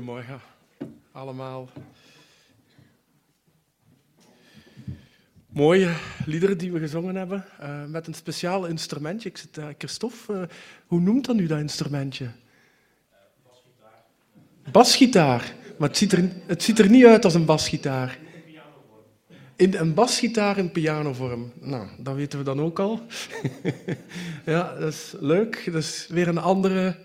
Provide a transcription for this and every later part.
Goedemorgen allemaal. Mooie liederen die we gezongen hebben, uh, met een speciaal instrumentje. Ik zit, uh, Christophe, uh, hoe noemt dat nu dat instrumentje? basgitaar. Basgitaar, maar het ziet, er, het ziet er niet uit als een basgitaar. In een basgitaar in pianovorm. Nou, dat weten we dan ook al. ja, dat is leuk. Dat is weer een andere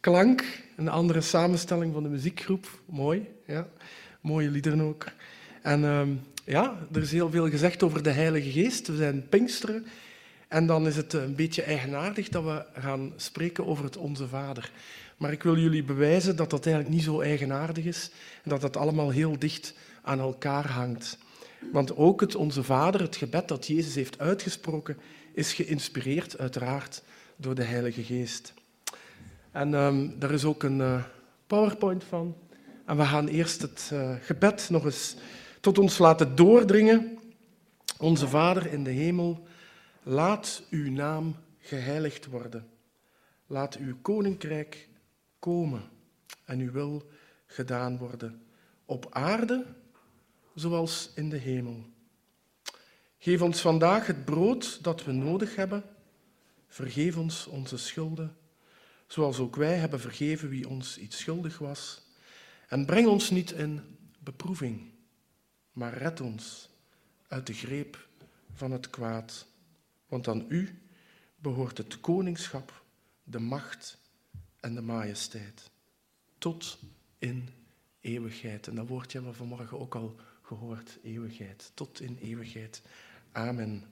klank, een andere samenstelling van de muziekgroep. Mooi, ja. Mooie liederen ook. En uh, ja, er is heel veel gezegd over de Heilige Geest. We zijn Pinksteren. En dan is het een beetje eigenaardig dat we gaan spreken over het Onze Vader. Maar ik wil jullie bewijzen dat dat eigenlijk niet zo eigenaardig is en dat het allemaal heel dicht aan elkaar hangt. Want ook het Onze Vader, het gebed dat Jezus heeft uitgesproken, is geïnspireerd uiteraard door de Heilige Geest. En um, daar is ook een uh, PowerPoint van. En we gaan eerst het uh, gebed nog eens tot ons laten doordringen. Onze Vader in de hemel, laat uw naam geheiligd worden. Laat uw koninkrijk komen en uw wil gedaan worden, op aarde zoals in de hemel. Geef ons vandaag het brood dat we nodig hebben. Vergeef ons onze schulden, zoals ook wij hebben vergeven wie ons iets schuldig was. En breng ons niet in beproeving, maar red ons uit de greep van het kwaad. Want aan u behoort het koningschap, de macht en de majesteit, tot in eeuwigheid. En dat woordje hebben we vanmorgen ook al gehoord, eeuwigheid, tot in eeuwigheid. Amen.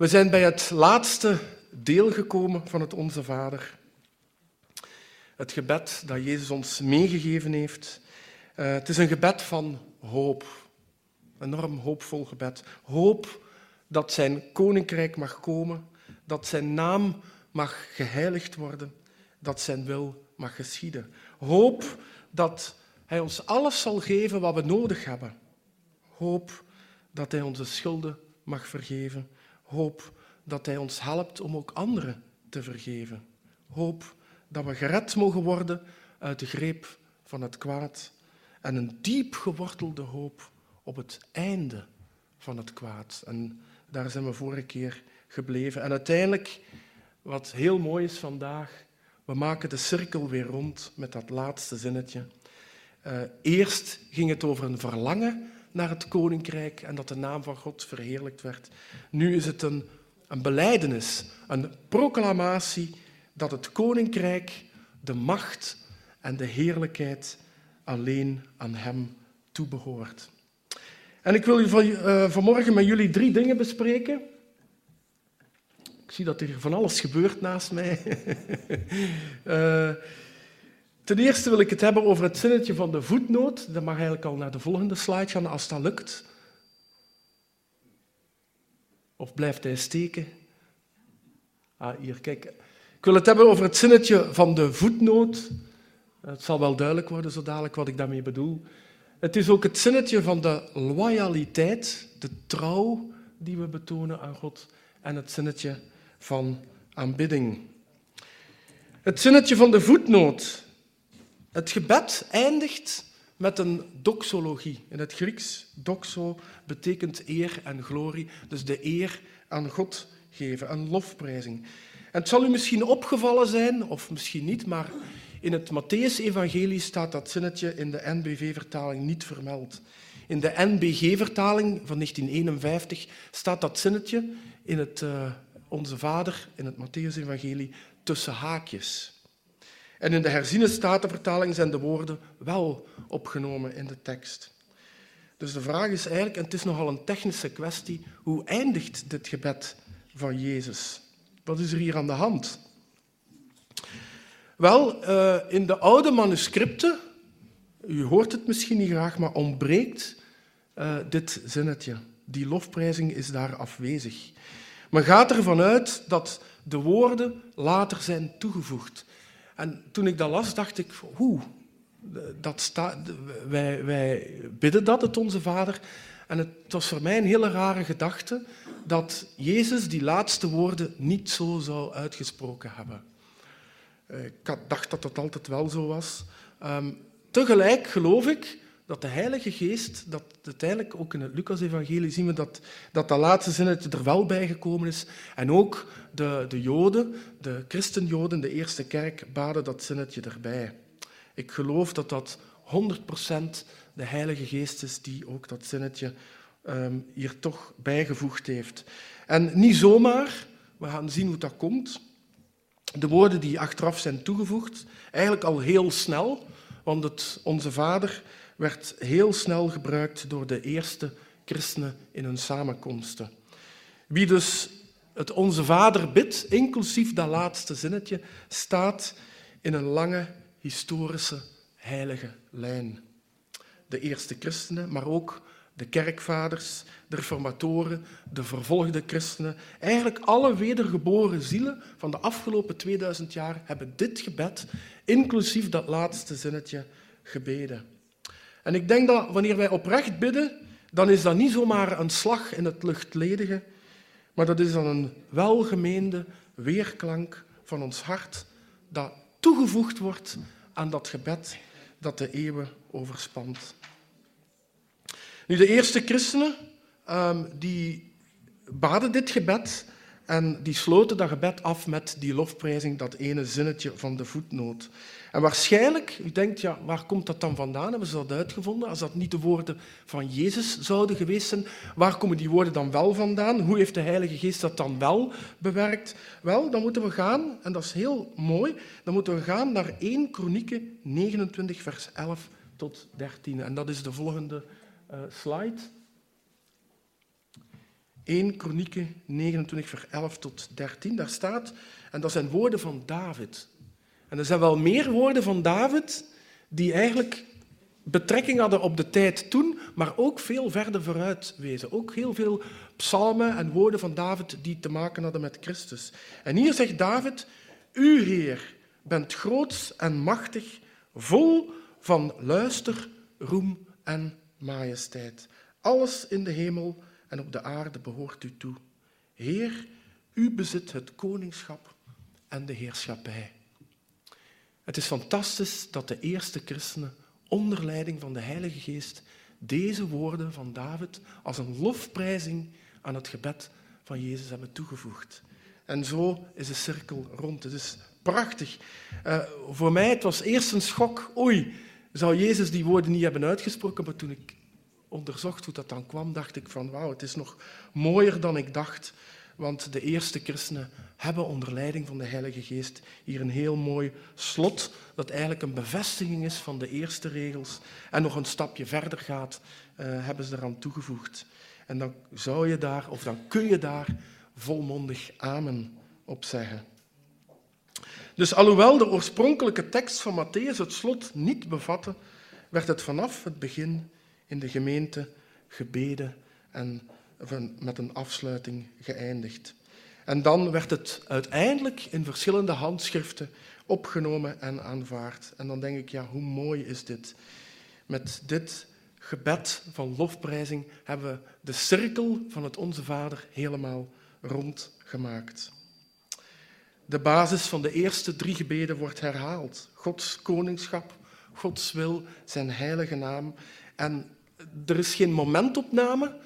We zijn bij het laatste deel gekomen van het Onze Vader. Het gebed dat Jezus ons meegegeven heeft. Uh, het is een gebed van hoop. Een enorm hoopvol gebed. Hoop dat zijn koninkrijk mag komen, dat zijn naam mag geheiligd worden, dat zijn wil mag geschieden. Hoop dat hij ons alles zal geven wat we nodig hebben. Hoop dat Hij onze schulden mag vergeven. Hoop dat Hij ons helpt om ook anderen te vergeven. Hoop dat we gered mogen worden uit de greep van het kwaad. En een diep gewortelde hoop op het einde van het kwaad. En daar zijn we vorige keer gebleven. En uiteindelijk, wat heel mooi is vandaag, we maken de cirkel weer rond met dat laatste zinnetje. Uh, eerst ging het over een verlangen naar het koninkrijk en dat de naam van God verheerlijkt werd. Nu is het een, een beleidenis, een proclamatie dat het koninkrijk, de macht en de heerlijkheid alleen aan Hem toebehoort. En ik wil van, uh, vanmorgen met jullie drie dingen bespreken. Ik zie dat er van alles gebeurt naast mij. uh, Ten eerste wil ik het hebben over het zinnetje van de voetnoot. Dat mag eigenlijk al naar de volgende slide gaan als dat lukt. Of blijft hij steken? Ah, hier, kijk. Ik wil het hebben over het zinnetje van de voetnoot. Het zal wel duidelijk worden zo dadelijk wat ik daarmee bedoel. Het is ook het zinnetje van de loyaliteit, de trouw die we betonen aan God en het zinnetje van aanbidding. Het zinnetje van de voetnoot. Het gebed eindigt met een doxologie. In het Grieks, doxo betekent eer en glorie, dus de eer aan God geven, een lofprijzing. En het zal u misschien opgevallen zijn, of misschien niet, maar in het Matthäus-evangelie staat dat zinnetje in de NBV-vertaling niet vermeld. In de NBG-vertaling van 1951 staat dat zinnetje in het uh, Onze Vader, in het Matthäus-evangelie, tussen haakjes. En in de herziene statenvertaling zijn de woorden wel opgenomen in de tekst. Dus de vraag is eigenlijk, en het is nogal een technische kwestie, hoe eindigt dit gebed van Jezus? Wat is er hier aan de hand? Wel, eh, in de oude manuscripten, u hoort het misschien niet graag, maar ontbreekt uh, dit zinnetje. Die lofprijzing is daar afwezig. Men gaat ervan uit dat de woorden later zijn toegevoegd. En toen ik dat las, dacht ik, hoe? Dat wij, wij bidden dat, het Onze Vader. En het was voor mij een hele rare gedachte dat Jezus die laatste woorden niet zo zou uitgesproken hebben. Eh, ik dacht dat dat altijd wel zo was. Ehm, tegelijk geloof ik dat de Heilige Geest, dat uiteindelijk ook in het Lucas-evangelie zien we dat, dat dat laatste zinnetje er wel bij gekomen is. En ook de, de Joden, de christenjoden, de eerste kerk, baden dat zinnetje erbij. Ik geloof dat dat 100% de Heilige Geest is die ook dat zinnetje Ehm, hier toch bijgevoegd heeft. En niet zomaar, we gaan zien hoe dat komt. De woorden die achteraf zijn toegevoegd, eigenlijk al heel snel, want het Onze Vader werd heel snel gebruikt door de eerste christenen in hun samenkomsten. Wie dus het Onze Vader bidt, inclusief dat laatste zinnetje, staat in een lange historische heilige lijn. De eerste christenen, maar ook de kerkvaders, de reformatoren, de vervolgde christenen, eigenlijk alle wedergeboren zielen van de afgelopen 2000 jaar hebben dit gebed, inclusief dat laatste zinnetje, gebeden. En ik denk dat wanneer wij oprecht bidden, dan is dat niet zomaar een slag in het luchtledige, maar dat is dan een welgemeende weerklank van ons hart dat toegevoegd wordt aan dat gebed dat de eeuwen overspant. Nu, de eerste christenen um, die baden dit gebed en die sloten dat gebed af met die lofprijzing, dat ene zinnetje van de voetnoot. En waarschijnlijk, u denkt, ja, waar komt dat dan vandaan? Hebben ze dat uitgevonden? Als dat niet de woorden van Jezus zouden geweest zijn, waar komen die woorden dan wel vandaan? Hoe heeft de Heilige Geest dat dan wel bewerkt? Wel, dan moeten we gaan, en dat is heel mooi, dan moeten we gaan naar 1 Kronieken 29, vers 11 tot 13. En dat is de volgende uh, slide. 1 Kronieken 29, vers 11 tot 13. Daar staat, en dat zijn woorden van David. En er zijn wel meer woorden van David die eigenlijk betrekking hadden op de tijd toen, maar ook veel verder vooruit wezen. Ook heel veel psalmen en woorden van David die te maken hadden met Christus. En hier zegt David, U Heer bent groots en machtig, vol van luister, roem en majesteit. Alles in de hemel en op de aarde behoort u toe. Heer, u bezit het koningschap en de heerschappij. Het is fantastisch dat de eerste christenen onder leiding van de Heilige Geest deze woorden van David als een lofprijzing aan het gebed van Jezus hebben toegevoegd. En zo is de cirkel rond. Het is prachtig. Uh, voor mij het was eerst een schok. Oei, zou Jezus die woorden niet hebben uitgesproken, maar toen ik onderzocht hoe dat dan kwam, dacht ik van wauw, het is nog mooier dan ik dacht. Want de eerste christenen hebben onder leiding van de Heilige Geest hier een heel mooi slot, dat eigenlijk een bevestiging is van de eerste regels en nog een stapje verder gaat, uh, hebben ze eraan toegevoegd. En dan zou je daar, of dan kun je daar volmondig amen op zeggen. Dus alhoewel de oorspronkelijke tekst van Matthäus het slot niet bevatte, werd het vanaf het begin in de gemeente gebeden en met een afsluiting geëindigd. En dan werd het uiteindelijk in verschillende handschriften opgenomen en aanvaard. En dan denk ik, ja, hoe mooi is dit? Met dit gebed van lofprijzing hebben we de cirkel van het Onze Vader helemaal rondgemaakt. De basis van de eerste drie gebeden wordt herhaald. Gods koningschap, Gods wil, zijn heilige naam. En er is geen momentopname.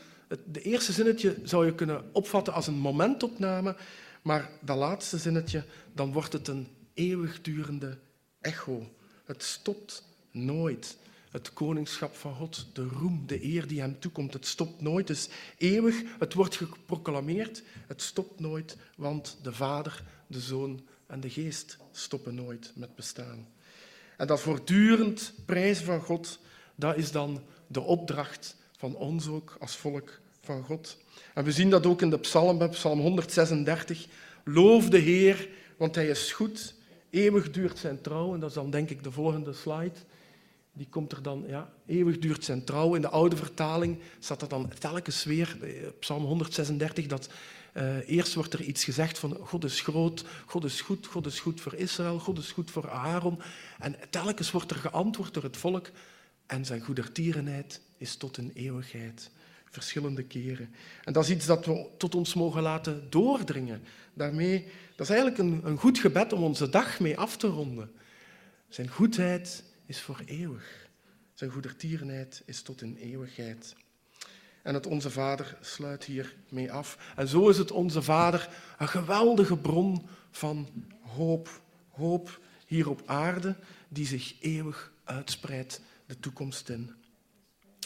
De eerste zinnetje zou je kunnen opvatten als een momentopname, maar dat laatste zinnetje, dan wordt het een eeuwigdurende echo. Het stopt nooit. Het koningschap van God, de roem, de eer die hem toekomt, het stopt nooit. Het is eeuwig, het wordt geproclameerd, het stopt nooit, want de Vader, de Zoon en de Geest stoppen nooit met bestaan. En dat voortdurend prijzen van God, dat is dan de opdracht van ons ook als volk van God. En we zien dat ook in de psalm, psalm 136. Loof de Heer, want hij is goed. Eeuwig duurt zijn trouw. En dat is dan denk ik de volgende slide. Die komt er dan, ja, eeuwig duurt zijn trouw. In de oude vertaling staat er dan telkens weer, eh, psalm 136, dat uh, eerst wordt er iets gezegd van God is groot, God is goed, God is goed voor Israël, God is goed voor Aaron. En telkens wordt er geantwoord door het volk en zijn goedertierenheid is tot een eeuwigheid. Verschillende keren. En dat is iets dat we tot ons mogen laten doordringen. Daarmee, dat is eigenlijk een, een goed gebed om onze dag mee af te ronden. Zijn goedheid is voor eeuwig. Zijn goedertierenheid is tot in eeuwigheid. En het Onze Vader sluit hiermee af. En zo is het Onze Vader een geweldige bron van hoop. Hoop hier op aarde die zich eeuwig uitspreidt de toekomst in.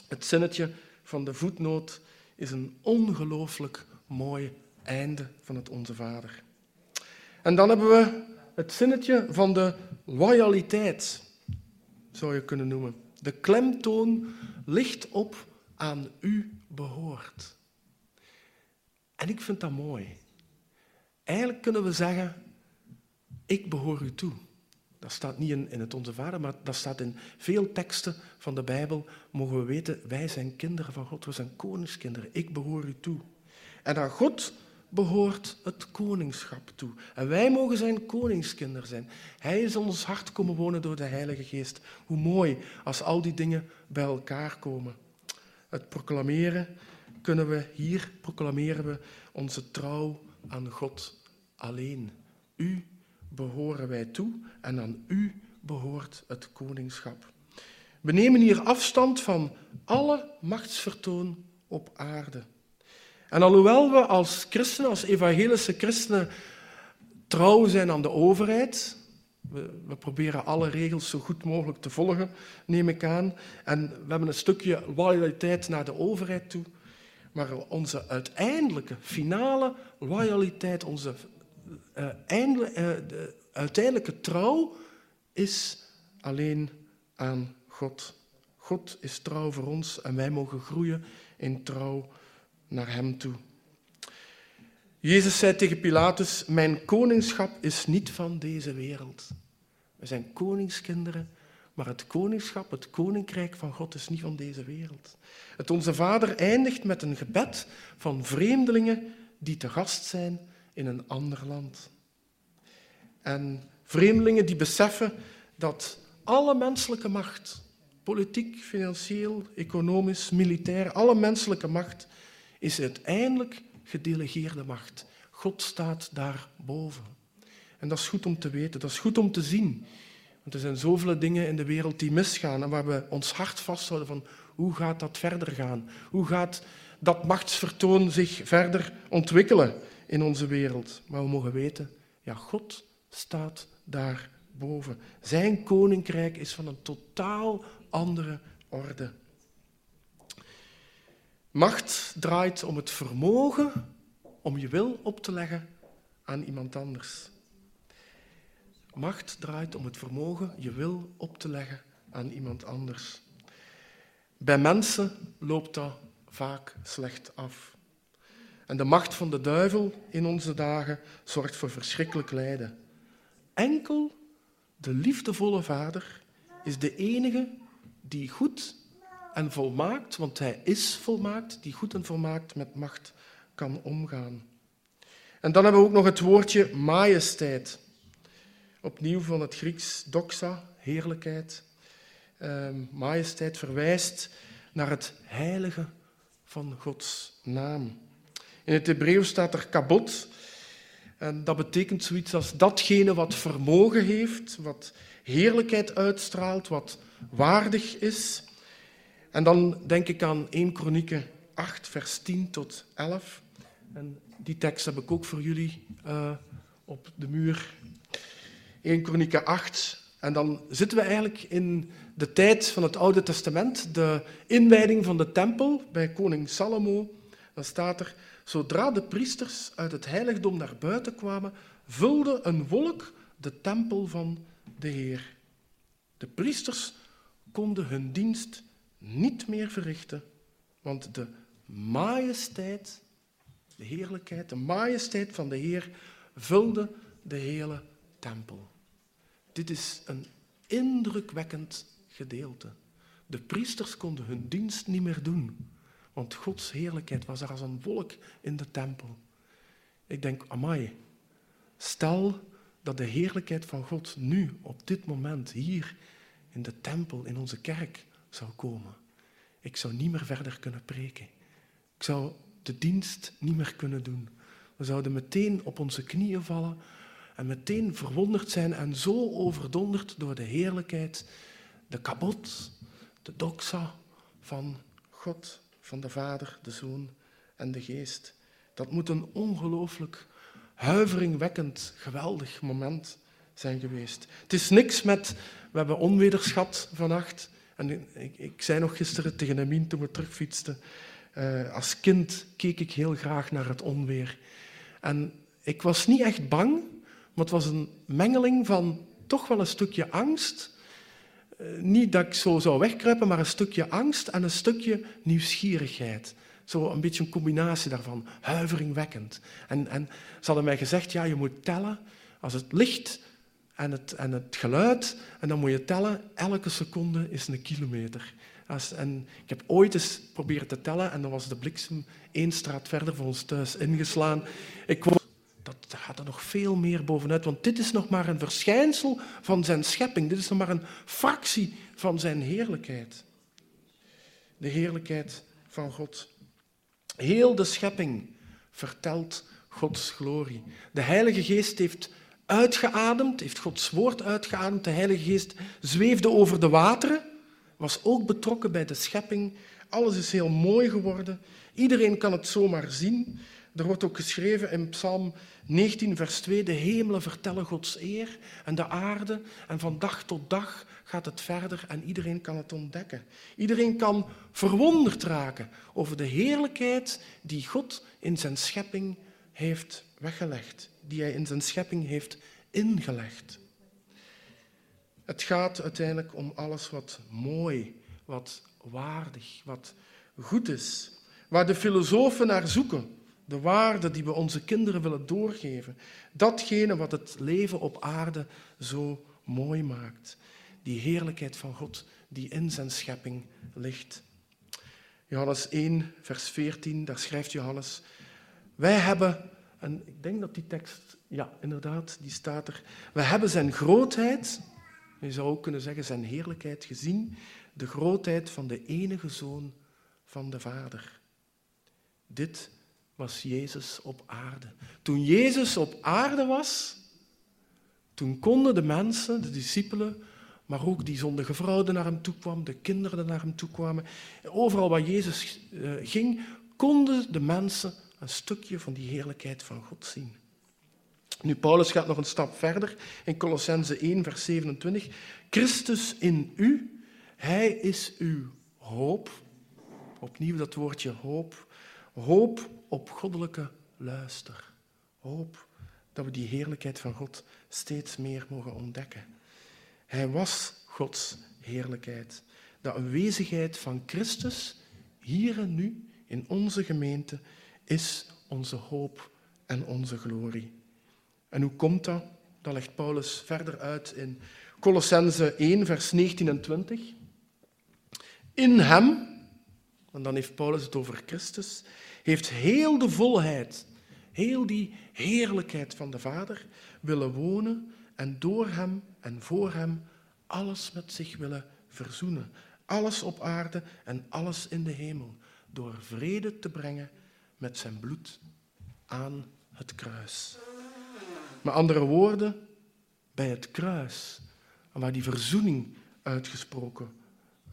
Het zinnetje van de voetnoot is een ongelooflijk mooi einde van het Onze Vader. En dan hebben we het zinnetje van de loyaliteit, zou je kunnen noemen. De klemtoon ligt op aan u behoort. En ik vind dat mooi. Eigenlijk kunnen we zeggen, ik behoor u toe. Dat staat niet in, het Onze Vader, maar dat staat in veel teksten van de Bijbel. Mogen we weten, wij zijn kinderen van God, we zijn koningskinderen. Ik behoor u toe. En aan God behoort het koningschap toe. En wij mogen zijn koningskinderen zijn. Hij is ons hart komen wonen door de Heilige Geest. Hoe mooi als al die dingen bij elkaar komen. Het proclameren kunnen we hier, proclameren we onze trouw aan God alleen. U behoren wij toe en aan u behoort het koningschap. We nemen hier afstand van alle machtsvertoon op aarde. En alhoewel we als christenen, als evangelische christenen, trouw zijn aan de overheid, we, we, proberen alle regels zo goed mogelijk te volgen, neem ik aan, en we hebben een stukje loyaliteit naar de overheid toe, maar onze uiteindelijke, finale loyaliteit, onze uh, de uiteindelijke trouw is alleen aan God. God is trouw voor ons en wij mogen groeien in trouw naar Hem toe. Jezus zei tegen Pilatus: Mijn koningschap is niet van deze wereld. We zijn koningskinderen, maar het koningschap, het koninkrijk van God is niet van deze wereld. Het Onze Vader eindigt met een gebed van vreemdelingen die te gast zijn in een ander land. En vreemdelingen die beseffen dat alle menselijke macht, politiek, financieel, economisch, militair, alle menselijke macht is uiteindelijk gedelegeerde macht. God staat daarboven. En dat is goed om te weten, dat is goed om te zien. Want er zijn zoveel dingen in de wereld die misgaan en waar we ons hart vasthouden van hoe gaat dat verder gaan? Hoe gaat dat machtsvertoon zich verder ontwikkelen in onze wereld? Maar we mogen weten, ja, God staat daarboven. Zijn koninkrijk is van een totaal andere orde. Macht draait om het vermogen om je wil op te leggen aan iemand anders. Macht draait om het vermogen je wil op te leggen aan iemand anders. Bij mensen loopt dat vaak slecht af. En de macht van de duivel in onze dagen zorgt voor verschrikkelijk lijden. Enkel de liefdevolle Vader is de enige die goed en volmaakt, want hij is volmaakt, die goed en volmaakt met macht kan omgaan. En dan hebben we ook nog het woordje majesteit. Opnieuw van het Grieks doxa, heerlijkheid. Uh, majesteit verwijst naar het heilige van Gods naam. In het Hebreeuws staat er kabot. En dat betekent zoiets als datgene wat vermogen heeft, wat heerlijkheid uitstraalt, wat waardig is. En dan denk ik aan 1 Kronieken 8, vers 10 tot 11. En die tekst heb ik ook voor jullie uh, op de muur. 1 Kronieken 8. En dan zitten we eigenlijk in de tijd van het Oude Testament, de inwijding van de tempel bij koning Salomo. Dan staat er, zodra de priesters uit het heiligdom naar buiten kwamen, vulde een wolk de tempel van de Heer. De priesters konden hun dienst niet meer verrichten, want de majesteit, de heerlijkheid, de majesteit van de Heer vulde de hele tempel. Dit is een indrukwekkend gedeelte. De priesters konden hun dienst niet meer doen, want Gods heerlijkheid was er als een wolk in de tempel. Ik denk, amai, stel dat de heerlijkheid van God nu, op dit moment, hier in de tempel, in onze kerk, zou komen. Ik zou niet meer verder kunnen preken. Ik zou de dienst niet meer kunnen doen. We zouden meteen op onze knieën vallen en meteen verwonderd zijn en zo overdonderd door de heerlijkheid de kabot, de doxa van God, van de Vader, de Zoon en de Geest. Dat moet een ongelooflijk huiveringwekkend, geweldig moment zijn geweest. Het is niks met, we hebben onwederschat vannacht. En ik, ik zei nog gisteren tegen Emien toen we terugfietsten, uh, als kind keek ik heel graag naar het onweer. En ik was niet echt bang, maar het was een mengeling van toch wel een stukje angst. Uh, niet dat ik zo zou wegkruipen, maar een stukje angst en een stukje nieuwsgierigheid. Zo een beetje een combinatie daarvan, huiveringwekkend. En, en ze hadden mij gezegd, ja, je moet tellen als het licht en het, en het geluid, en dan moet je tellen, elke seconde is een kilometer. Als, en ik heb ooit eens proberen te tellen en dan was de bliksem één straat verder van ons thuis ingeslaan. Ik dat gaat er nog veel meer bovenuit, want dit is nog maar een verschijnsel van zijn schepping. Dit is nog maar een fractie van zijn heerlijkheid. De heerlijkheid van God. Heel de schepping vertelt Gods glorie. De Heilige Geest heeft uitgeademd, heeft Gods woord uitgeademd. De Heilige Geest zweefde over de wateren, was ook betrokken bij de schepping. Alles is heel mooi geworden. Iedereen kan het zomaar zien. Er wordt ook geschreven in Psalm 19, vers 2, de hemelen vertellen Gods eer en de aarde. En van dag tot dag gaat het verder en iedereen kan het ontdekken. Iedereen kan verwonderd raken over de heerlijkheid die God in zijn schepping heeft weggelegd, die hij in zijn schepping heeft ingelegd. Het gaat uiteindelijk om alles wat mooi, wat waardig, wat goed is, waar de filosofen naar zoeken, de waarden die we onze kinderen willen doorgeven, datgene wat het leven op aarde zo mooi maakt, die heerlijkheid van God die in zijn schepping ligt. Johannes 1, vers 14, daar schrijft Johannes, wij hebben en ik denk dat die tekst, ja, inderdaad, die staat er. We hebben zijn grootheid, je zou ook kunnen zeggen zijn heerlijkheid, gezien. De grootheid van de enige zoon van de Vader. Dit was Jezus op aarde. Toen Jezus op aarde was, toen konden de mensen, de discipelen, maar ook die zondige vrouw die naar hem toe kwam, de kinderen naar hem toe kwamen, overal waar Jezus eh, ging, konden de mensen een stukje van die heerlijkheid van God zien. Nu, Paulus gaat nog een stap verder in Colossense 1, vers 27. Christus in u, hij is uw hoop. Opnieuw dat woordje hoop. Hoop op goddelijke luister. Hoop dat we die heerlijkheid van God steeds meer mogen ontdekken. Hij was Gods heerlijkheid. De aanwezigheid van Christus hier en nu in onze gemeente is onze hoop en onze glorie. En hoe komt dat? Dat legt Paulus verder uit in Colossense 1, vers 19 en 20. In hem, en dan heeft Paulus het over Christus, heeft heel de volheid, heel die heerlijkheid van de Vader willen wonen en door hem en voor hem alles met zich willen verzoenen. Alles op aarde en alles in de hemel, door vrede te brengen met zijn bloed aan het kruis. Met andere woorden, bij het kruis, waar die verzoening uitgesproken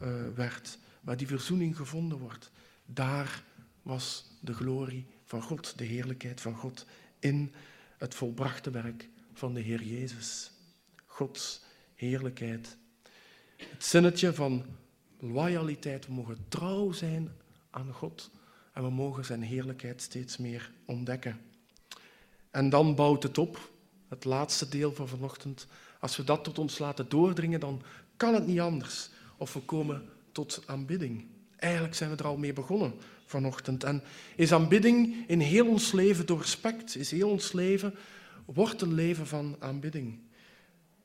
uh, werd, waar die verzoening gevonden wordt, daar was de glorie van God, de heerlijkheid van God in het volbrachte werk van de Heer Jezus. Gods heerlijkheid. Het zinnetje van loyaliteit, we mogen trouw zijn aan God en we mogen zijn heerlijkheid steeds meer ontdekken. En dan bouwt het op, het laatste deel van vanochtend. Als we dat tot ons laten doordringen, dan kan het niet anders. Of we komen tot aanbidding. Eigenlijk zijn we er al mee begonnen vanochtend. En is aanbidding in heel ons leven doorspekt? Is heel ons leven, wordt een leven van aanbidding?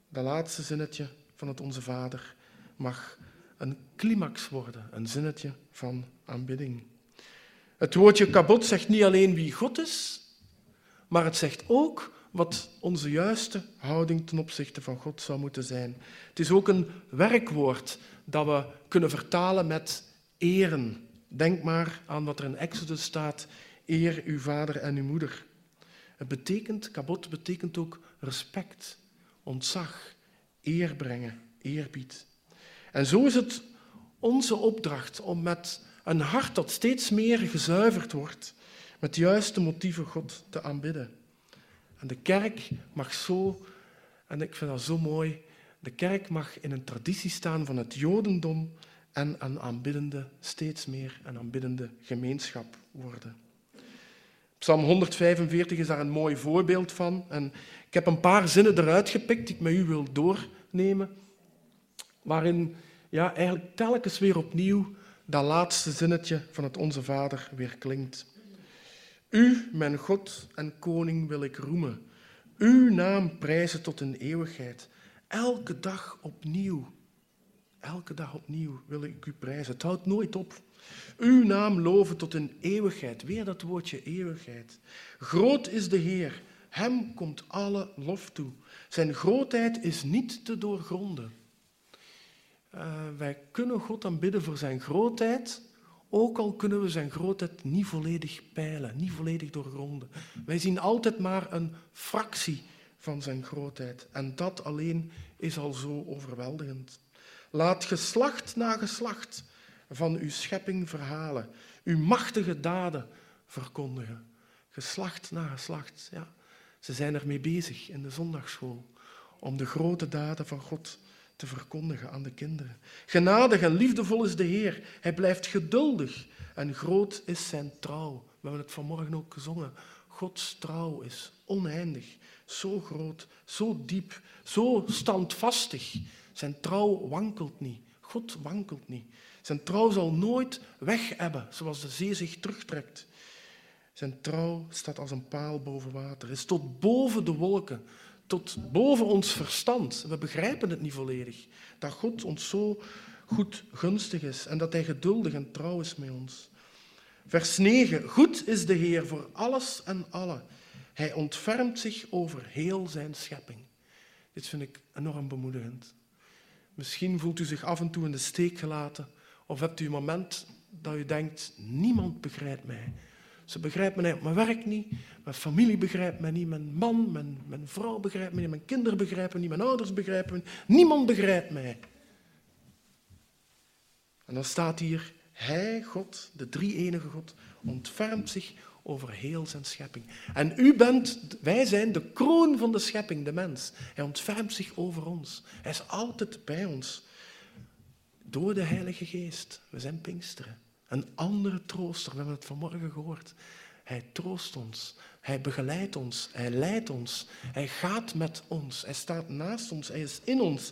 Dat laatste zinnetje van het Onze Vader mag een climax worden, een zinnetje van aanbidding. Het woordje kabot zegt niet alleen wie God is, maar het zegt ook wat onze juiste houding ten opzichte van God zou moeten zijn. Het is ook een werkwoord dat we kunnen vertalen met eren. Denk maar aan wat er in Exodus staat: eer uw vader en uw moeder. Het betekent, kabot betekent ook respect, ontzag, eer brengen, eerbied. En zo is het onze opdracht om met een hart dat steeds meer gezuiverd wordt, met juiste motieven God te aanbidden. En de kerk mag zo, en ik vind dat zo mooi, de kerk mag in een traditie staan van het Jodendom en een aanbiddende, steeds meer een aanbiddende gemeenschap worden. Psalm 145 is daar een mooi voorbeeld van. En ik heb een paar zinnen eruit gepikt die ik met u wil doornemen, waarin ja, eigenlijk telkens weer opnieuw dat laatste zinnetje van het Onze Vader weer klinkt. U, mijn God en Koning, wil ik roemen. Uw naam prijzen tot een eeuwigheid. Elke dag opnieuw. Elke dag opnieuw wil ik u prijzen. Het houdt nooit op. Uw naam loven tot een eeuwigheid. Weer dat woordje eeuwigheid. Groot is de Heer. Hem komt alle lof toe. Zijn grootheid is niet te doorgronden. Uh, wij kunnen God aanbidden voor zijn grootheid, ook al kunnen we zijn grootheid niet volledig peilen, niet volledig doorgronden. Wij zien altijd maar een fractie van zijn grootheid. En dat alleen is al zo overweldigend. Laat geslacht na geslacht van uw schepping verhalen, uw machtige daden verkondigen. Geslacht na geslacht, ja. Ze zijn ermee bezig in de zondagschool om de grote daden van God te verkondigen aan de kinderen. Genadig en liefdevol is de Heer. Hij blijft geduldig en groot is zijn trouw. We hebben het vanmorgen ook gezongen. Gods trouw is oneindig, zo groot, zo diep, zo standvastig. Zijn trouw wankelt niet. God wankelt niet. Zijn trouw zal nooit weg hebben, zoals de zee zich terugtrekt. Zijn trouw staat als een paal boven water, is tot boven de wolken, tot boven ons verstand. We begrijpen het niet volledig. Dat God ons zo goed gunstig is en dat Hij geduldig en trouw is met ons. Vers 9. Goed is de Heer voor alles en alle. Hij ontfermt zich over heel zijn schepping. Dit vind ik enorm bemoedigend. Misschien voelt u zich af en toe in de steek gelaten of hebt u een moment dat u denkt, niemand begrijpt mij. Ze begrijpen mij op mijn werk niet, mijn familie begrijpt mij niet, mijn man, mijn, vrouw begrijpt mij niet, mijn kinderen begrijpen me niet, mijn ouders begrijpen me niet. Niemand begrijpt mij. En dan staat hier, Hij, God, de drie-enige God, ontfermt zich over heel zijn schepping. En u bent, wij zijn de kroon van de schepping, de mens. Hij ontfermt zich over ons. Hij is altijd bij ons. Door de Heilige Geest. We zijn Pinksteren. Een andere trooster, we hebben het vanmorgen gehoord. Hij troost ons, hij begeleidt ons, hij leidt ons, hij gaat met ons, hij staat naast ons, hij is in ons.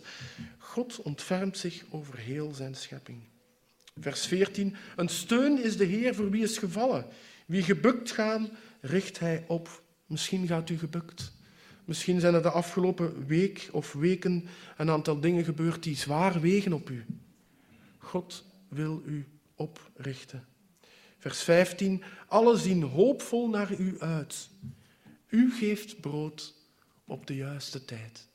God ontfermt zich over heel zijn schepping. Vers 14. Een steun is de Heer voor wie is gevallen. Wie gebukt gaan, richt hij op. Misschien gaat u gebukt. Misschien zijn er de afgelopen week of weken een aantal dingen gebeurd die zwaar wegen op u. God wil u oprichten. Vers 15. Alle zien hoopvol naar u uit. U geeft brood op de juiste tijd.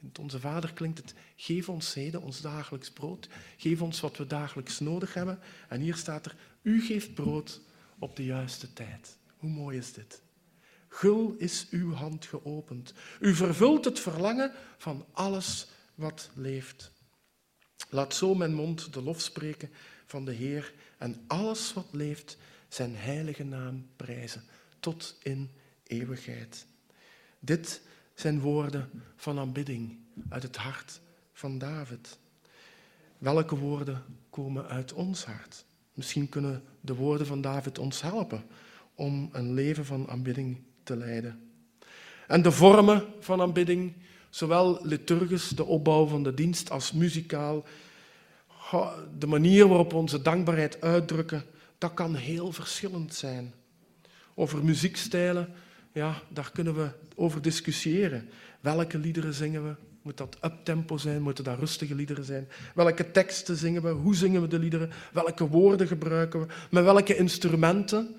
In Onze Vader klinkt het, geef ons heden ons dagelijks brood. Geef ons wat we dagelijks nodig hebben. En hier staat er, u geeft brood op de juiste tijd. Hoe mooi is dit? Gul is uw hand geopend. U vervult het verlangen van alles wat leeft. Laat zo mijn mond de lof spreken van de Heer en alles wat leeft zijn heilige naam prijzen tot in eeuwigheid. Dit zijn woorden van aanbidding uit het hart van David. Welke woorden komen uit ons hart? Misschien kunnen de woorden van David ons helpen om een leven van aanbidding te leiden. En de vormen van aanbidding zowel liturgisch, de opbouw van de dienst, als muzikaal. De manier waarop we onze dankbaarheid uitdrukken, dat kan heel verschillend zijn. Over muziekstijlen, ja, daar kunnen we over discussiëren. Welke liederen zingen we? Moet dat uptempo zijn? Moeten dat rustige liederen zijn? Welke teksten zingen we? Hoe zingen we de liederen? Welke woorden gebruiken we? Met welke instrumenten?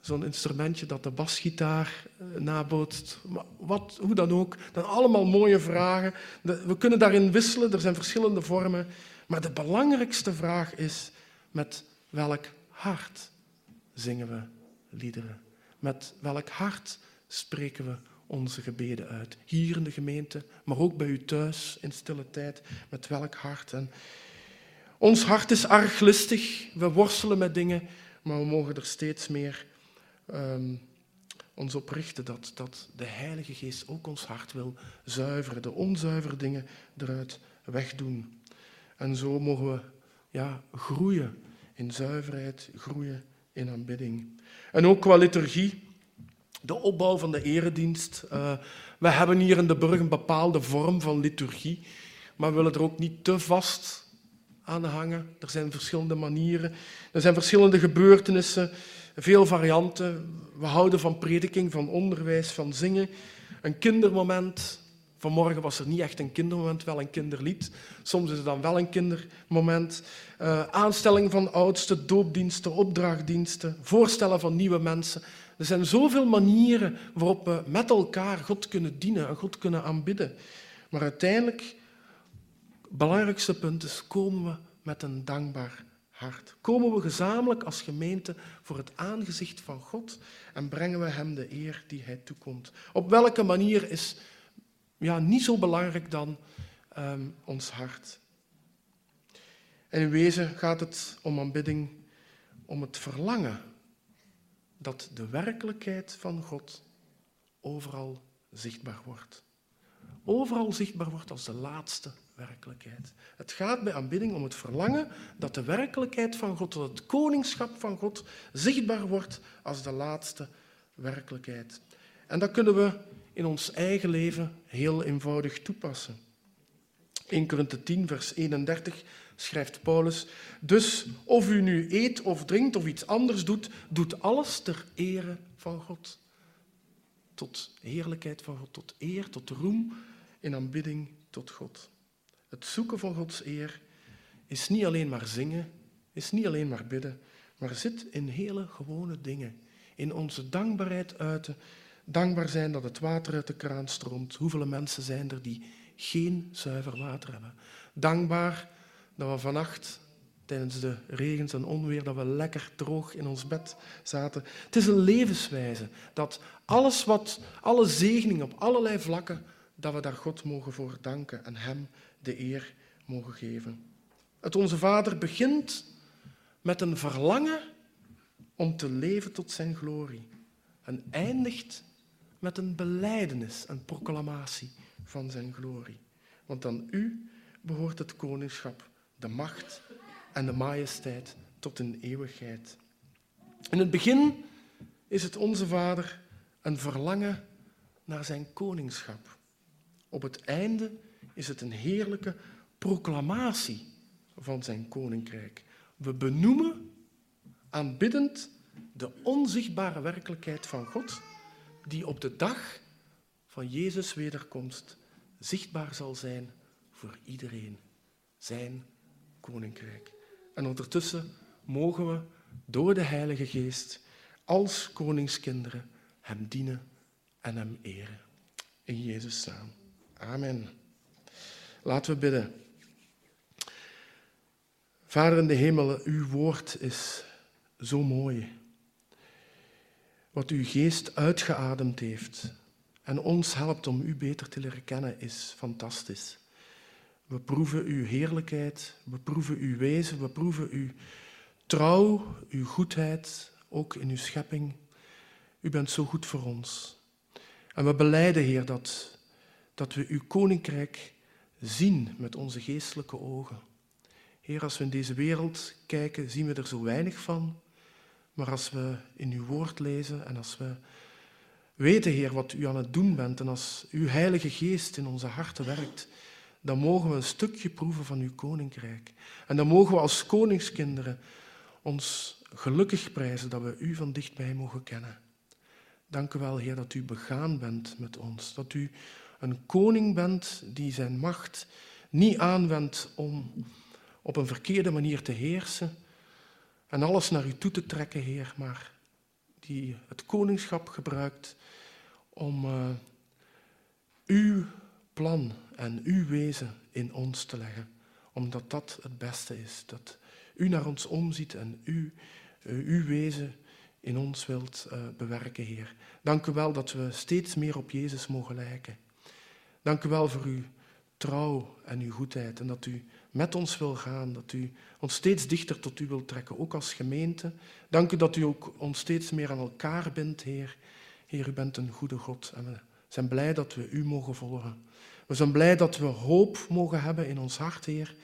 zo'n instrumentje dat de basgitaar eh, nabootst. Wat, hoe dan ook. Dat zijn allemaal mooie vragen. We kunnen daarin wisselen, er zijn verschillende vormen. Maar de belangrijkste vraag is, met welk hart zingen we liederen? Met welk hart spreken we onze gebeden uit. Hier in de gemeente, maar ook bij u thuis in stille tijd. Met welk hart? En ons hart is arg listig. We worstelen met dingen, maar we mogen er steeds meer um, ons op richten dat, dat de Heilige Geest ook ons hart wil zuiveren, de onzuivere dingen eruit wegdoen. En zo mogen we ja, groeien in zuiverheid, groeien in aanbidding. En ook qua liturgie, de opbouw van de eredienst. Uh, we hebben hier in de Burg een bepaalde vorm van liturgie, maar we willen er ook niet te vast aan hangen. Er zijn verschillende manieren, er zijn verschillende gebeurtenissen, veel varianten. We houden van prediking, van onderwijs, van zingen. Een kindermoment. Vanmorgen was er niet echt een kindermoment, wel een kinderlied. Soms is het dan wel een kindermoment. Uh, aanstelling van oudsten, doopdiensten, opdrachtdiensten, voorstellen van nieuwe mensen. Er zijn zoveel manieren waarop we met elkaar God kunnen dienen en God kunnen aanbidden. Maar uiteindelijk, het belangrijkste punt is, komen we met een dankbaar hart. Komen we gezamenlijk als gemeente voor het aangezicht van God en brengen we Hem de eer die Hij toekomt. Op welke manier is ja, niet zo belangrijk dan um, ons hart. En in wezen gaat het om aanbidding, om het verlangen dat de werkelijkheid van God overal zichtbaar wordt. Overal zichtbaar wordt als de laatste werkelijkheid. Het gaat bij aanbidding om het verlangen dat de werkelijkheid van God, dat het koningschap van God zichtbaar wordt als de laatste werkelijkheid. En dat kunnen we in ons eigen leven heel eenvoudig toepassen. 1 Korinthe 10, vers 31 schrijft Paulus, dus of u nu eet of drinkt of iets anders doet, doet alles ter ere van God. Tot heerlijkheid van God, tot eer, tot roem in aanbidding tot God. Het zoeken van Gods eer is niet alleen maar zingen, is niet alleen maar bidden, maar zit in hele gewone dingen. In onze dankbaarheid uiten, dankbaar zijn dat het water uit de kraan stroomt. Hoeveel mensen zijn er die geen zuiver water hebben? Dankbaar dat we vannacht tijdens de regens en onweer, dat we lekker droog in ons bed zaten. Het is een levenswijze dat alles wat, alle zegeningen op allerlei vlakken, dat we daar God mogen voor danken en Hem de eer mogen geven. Het Onze Vader begint met een verlangen om te leven tot Zijn glorie en eindigt met een beleidenis, een proclamatie van Zijn glorie. Want aan U behoort het koningschap, de macht en de majesteit tot in eeuwigheid. In het begin is het Onze Vader een verlangen naar Zijn koningschap. Op het einde is het een heerlijke proclamatie van zijn koninkrijk. We benoemen aanbiddend de onzichtbare werkelijkheid van God, die op de dag van Jezus' wederkomst zichtbaar zal zijn voor iedereen. Zijn koninkrijk. En ondertussen mogen we door de Heilige Geest als koningskinderen Hem dienen en Hem eren. In Jezus' naam. Amen. Laten we bidden. Vader in de hemel, uw woord is zo mooi. Wat uw geest uitgeademd heeft en ons helpt om u beter te leren kennen, is fantastisch. We proeven uw heerlijkheid, we proeven uw wezen, we proeven uw trouw, uw goedheid, ook in uw schepping. U bent zo goed voor ons. En we beleiden, Heer, dat, dat we uw koninkrijk zien met onze geestelijke ogen. Heer, als we in deze wereld kijken, zien we er zo weinig van. Maar als we in uw woord lezen en als we weten, Heer, wat u aan het doen bent en als uw Heilige Geest in onze harten werkt, dan mogen we een stukje proeven van uw koninkrijk. En dan mogen we als koningskinderen ons gelukkig prijzen dat we u van dichtbij mogen kennen. Dank u wel, Heer, dat u begaan bent met ons, dat u een koning bent die zijn macht niet aanwendt om op een verkeerde manier te heersen en alles naar u toe te trekken, Heer, maar die het koningschap gebruikt om uh, uw plan en uw wezen in ons te leggen, omdat dat het beste is. Dat u naar ons omziet en u, uh, uw wezen in ons wilt uh, bewerken, Heer. Dank u wel dat we steeds meer op Jezus mogen lijken. Dank u wel voor uw trouw en uw goedheid en dat u met ons wil gaan, dat u ons steeds dichter tot u wilt trekken, ook als gemeente. Dank u dat u ook ons steeds meer aan elkaar bindt, Heer. Heer, u bent een goede God en zijn blij dat we u mogen volgen. We zijn blij dat we hoop mogen hebben in ons hart, Heer,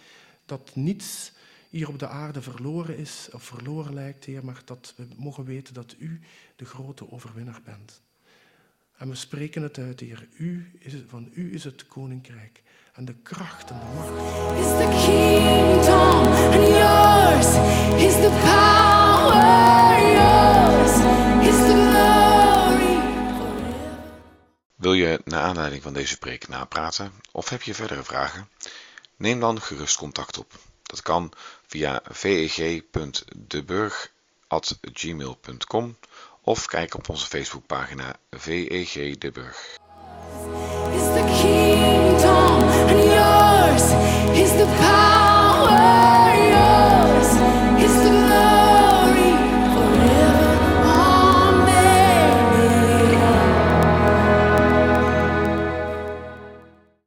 dat niets hier op de aarde verloren is of verloren lijkt, Heer, maar dat we mogen weten dat u de grote overwinnaar bent. En we spreken het uit, Heer. U is van u is het koninkrijk en de kracht en de macht. Is the kingdom and yours is the power, yours is the. Wil je naar aanleiding van deze preek napraten of heb je verdere vragen? Neem dan gerust contact op. Dat kan via veg.deburg.gmail.com of kijk op onze Facebookpagina VEG Deburg.